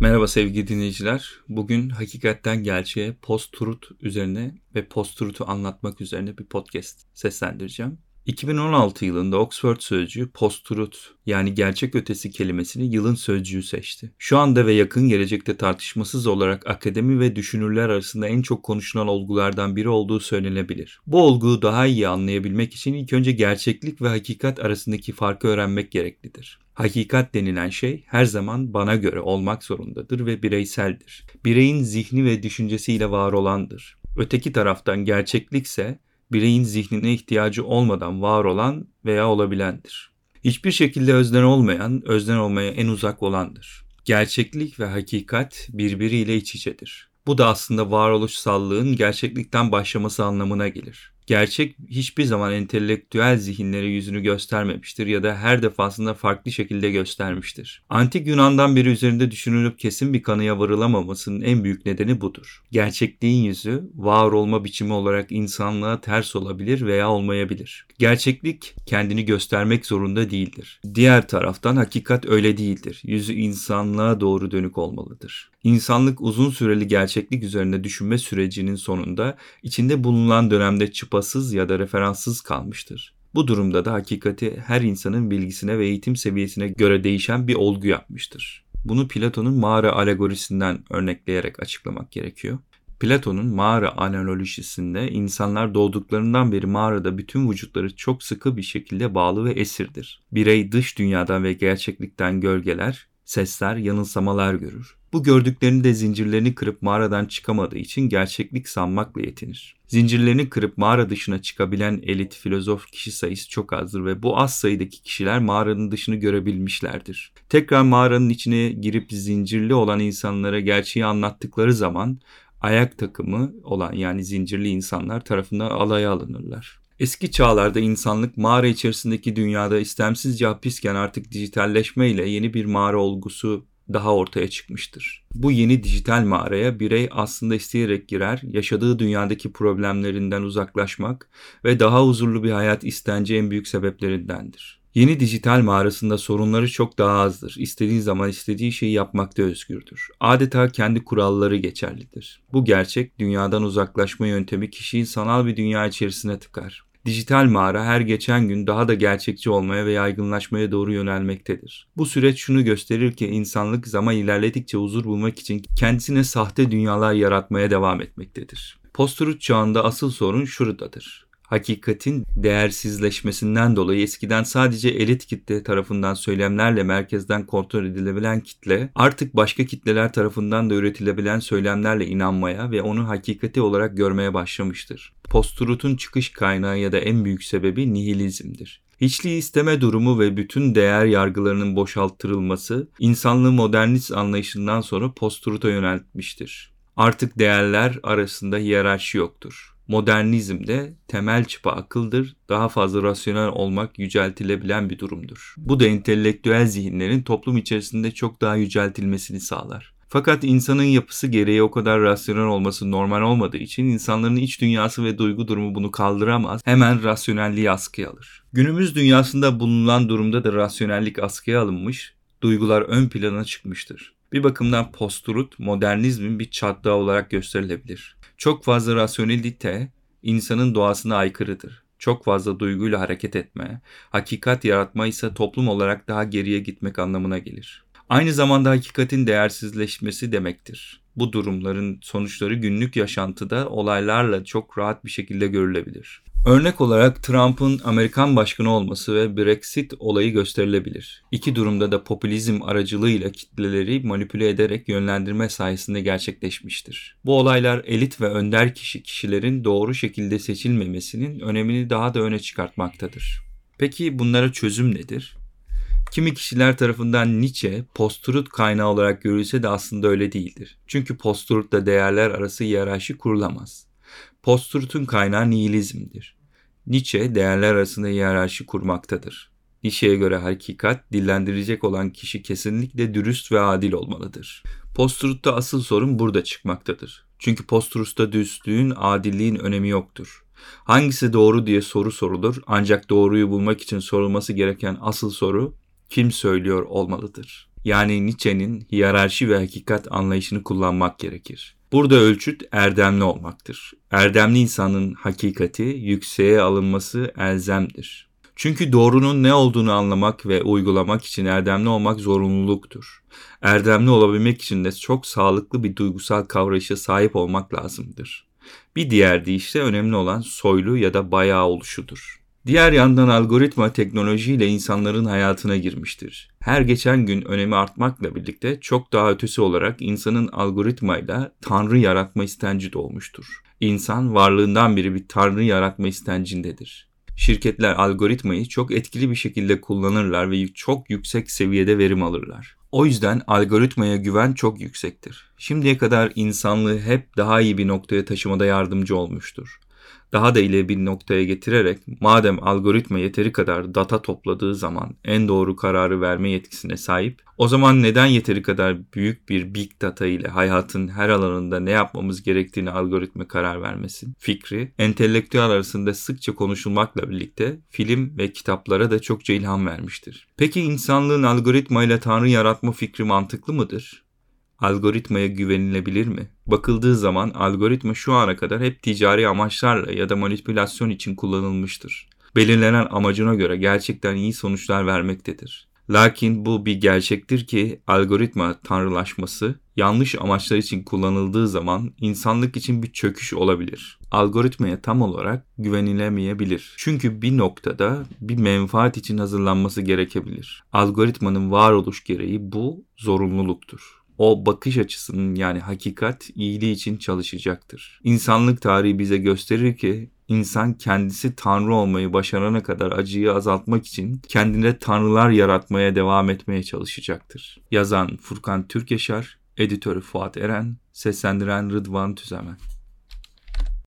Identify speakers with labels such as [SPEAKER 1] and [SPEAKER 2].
[SPEAKER 1] Merhaba sevgili dinleyiciler. Bugün hakikatten gerçeğe post-truth üzerine ve post-truth'u anlatmak üzerine bir podcast seslendireceğim. 2016 yılında Oxford Sözcüğü post-truth yani gerçek ötesi kelimesini yılın sözcüğü seçti. Şu anda ve yakın gelecekte tartışmasız olarak akademi ve düşünürler arasında en çok konuşulan olgulardan biri olduğu söylenebilir. Bu olguyu daha iyi anlayabilmek için ilk önce gerçeklik ve hakikat arasındaki farkı öğrenmek gereklidir. Hakikat denilen şey her zaman bana göre olmak zorundadır ve bireyseldir. Bireyin zihni ve düşüncesiyle var olandır. Öteki taraftan gerçeklikse bireyin zihnine ihtiyacı olmadan var olan veya olabilendir. Hiçbir şekilde özden olmayan, özden olmaya en uzak olandır. Gerçeklik ve hakikat birbiriyle iç içedir. Bu da aslında varoluşsallığın gerçeklikten başlaması anlamına gelir. Gerçek hiçbir zaman entelektüel zihinlere yüzünü göstermemiştir ya da her defasında farklı şekilde göstermiştir. Antik Yunan'dan beri üzerinde düşünülüp kesin bir kanıya varılamamasının en büyük nedeni budur. Gerçekliğin yüzü var olma biçimi olarak insanlığa ters olabilir veya olmayabilir. Gerçeklik kendini göstermek zorunda değildir. Diğer taraftan hakikat öyle değildir. Yüzü insanlığa doğru dönük olmalıdır. İnsanlık uzun süreli gerçeklik üzerine düşünme sürecinin sonunda içinde bulunan dönemde çıpasız ya da referanssız kalmıştır. Bu durumda da hakikati her insanın bilgisine ve eğitim seviyesine göre değişen bir olgu yapmıştır. Bunu Platon'un mağara alegorisinden örnekleyerek açıklamak gerekiyor. Platon'un mağara analojisinde insanlar doğduklarından beri mağarada bütün vücutları çok sıkı bir şekilde bağlı ve esirdir. Birey dış dünyadan ve gerçeklikten gölgeler, sesler, yanılsamalar görür. Bu gördüklerini de zincirlerini kırıp mağaradan çıkamadığı için gerçeklik sanmakla yetinir. Zincirlerini kırıp mağara dışına çıkabilen elit filozof kişi sayısı çok azdır ve bu az sayıdaki kişiler mağaranın dışını görebilmişlerdir. Tekrar mağaranın içine girip zincirli olan insanlara gerçeği anlattıkları zaman ayak takımı olan yani zincirli insanlar tarafından alaya alınırlar. Eski çağlarda insanlık mağara içerisindeki dünyada istemsizce hapisken artık dijitalleşme ile yeni bir mağara olgusu daha ortaya çıkmıştır. Bu yeni dijital mağaraya birey aslında isteyerek girer, yaşadığı dünyadaki problemlerinden uzaklaşmak ve daha huzurlu bir hayat istenci en büyük sebeplerindendir. Yeni dijital mağarasında sorunları çok daha azdır. İstediği zaman istediği şeyi yapmakta özgürdür. Adeta kendi kuralları geçerlidir. Bu gerçek dünyadan uzaklaşma yöntemi kişiyi sanal bir dünya içerisine tıkar. Dijital mağara her geçen gün daha da gerçekçi olmaya ve yaygınlaşmaya doğru yönelmektedir. Bu süreç şunu gösterir ki insanlık zaman ilerledikçe huzur bulmak için kendisine sahte dünyalar yaratmaya devam etmektedir. Post-truth çağında asıl sorun şuradadır hakikatin değersizleşmesinden dolayı eskiden sadece elit kitle tarafından söylemlerle merkezden kontrol edilebilen kitle artık başka kitleler tarafından da üretilebilen söylemlerle inanmaya ve onu hakikati olarak görmeye başlamıştır. Post-truth'un çıkış kaynağı ya da en büyük sebebi nihilizmdir. Hiçliği isteme durumu ve bütün değer yargılarının boşalttırılması insanlığı modernist anlayışından sonra post-truth'a yöneltmiştir. Artık değerler arasında hiyerarşi yoktur. Modernizmde temel çıpa akıldır, daha fazla rasyonel olmak yüceltilebilen bir durumdur. Bu da entelektüel zihinlerin toplum içerisinde çok daha yüceltilmesini sağlar. Fakat insanın yapısı gereği o kadar rasyonel olması normal olmadığı için insanların iç dünyası ve duygu durumu bunu kaldıramaz. Hemen rasyonelliği askıya alır. Günümüz dünyasında bulunan durumda da rasyonellik askıya alınmış, duygular ön plana çıkmıştır. Bir bakımdan post-truth modernizmin bir çatlağı olarak gösterilebilir. Çok fazla rasyonelite insanın doğasına aykırıdır. Çok fazla duyguyla hareket etme, hakikat yaratma ise toplum olarak daha geriye gitmek anlamına gelir. Aynı zamanda hakikatin değersizleşmesi demektir. Bu durumların sonuçları günlük yaşantıda olaylarla çok rahat bir şekilde görülebilir. Örnek olarak Trump'ın Amerikan başkanı olması ve Brexit olayı gösterilebilir. İki durumda da popülizm aracılığıyla kitleleri manipüle ederek yönlendirme sayesinde gerçekleşmiştir. Bu olaylar elit ve önder kişi kişilerin doğru şekilde seçilmemesinin önemini daha da öne çıkartmaktadır. Peki bunlara çözüm nedir? Kimi kişiler tarafından Nietzsche post-truth kaynağı olarak görülse de aslında öyle değildir. Çünkü post-truth'ta değerler arası hiyerarşi kurulamaz. Post-truth'un kaynağı nihilizmdir. Nietzsche değerler arasında hiyerarşi kurmaktadır. Nietzsche'ye göre hakikat dillendirecek olan kişi kesinlikle dürüst ve adil olmalıdır. Post-truth'ta asıl sorun burada çıkmaktadır. Çünkü post-truth'ta dürüstlüğün, adilliğin önemi yoktur. Hangisi doğru diye soru sorulur ancak doğruyu bulmak için sorulması gereken asıl soru kim söylüyor olmalıdır. Yani Nietzsche'nin hiyerarşi ve hakikat anlayışını kullanmak gerekir. Burada ölçüt erdemli olmaktır. Erdemli insanın hakikati yükseğe alınması elzemdir. Çünkü doğrunun ne olduğunu anlamak ve uygulamak için erdemli olmak zorunluluktur. Erdemli olabilmek için de çok sağlıklı bir duygusal kavrayışa sahip olmak lazımdır. Bir diğer deyişle önemli olan soylu ya da bayağı oluşudur. Diğer yandan algoritma teknolojiyle insanların hayatına girmiştir. Her geçen gün önemi artmakla birlikte çok daha ötesi olarak insanın algoritmayla tanrı yaratma istenci doğmuştur. İnsan varlığından beri bir tanrı yaratma istencindedir. Şirketler algoritmayı çok etkili bir şekilde kullanırlar ve çok yüksek seviyede verim alırlar. O yüzden algoritmaya güven çok yüksektir. Şimdiye kadar insanlığı hep daha iyi bir noktaya taşımada yardımcı olmuştur daha da ileri bir noktaya getirerek madem algoritma yeteri kadar data topladığı zaman en doğru kararı verme yetkisine sahip, o zaman neden yeteri kadar büyük bir big data ile hayatın her alanında ne yapmamız gerektiğini algoritma karar vermesin? Fikri, entelektüel arasında sıkça konuşulmakla birlikte film ve kitaplara da çokça ilham vermiştir. Peki insanlığın algoritma ile tanrı yaratma fikri mantıklı mıdır? Algoritmaya güvenilebilir mi? Bakıldığı zaman algoritma şu ana kadar hep ticari amaçlarla ya da manipülasyon için kullanılmıştır. Belirlenen amacına göre gerçekten iyi sonuçlar vermektedir. Lakin bu bir gerçektir ki algoritma tanrılaşması yanlış amaçlar için kullanıldığı zaman insanlık için bir çöküş olabilir. Algoritmaya tam olarak güvenilemeyebilir. Çünkü bir noktada bir menfaat için hazırlanması gerekebilir. Algoritmanın varoluş gereği bu zorunluluktur o bakış açısının yani hakikat iyiliği için çalışacaktır. İnsanlık tarihi bize gösterir ki insan kendisi tanrı olmayı başarana kadar acıyı azaltmak için kendine tanrılar yaratmaya devam etmeye çalışacaktır. Yazan Furkan Türkeşar, editörü Fuat Eren, seslendiren Rıdvan Tüzemen.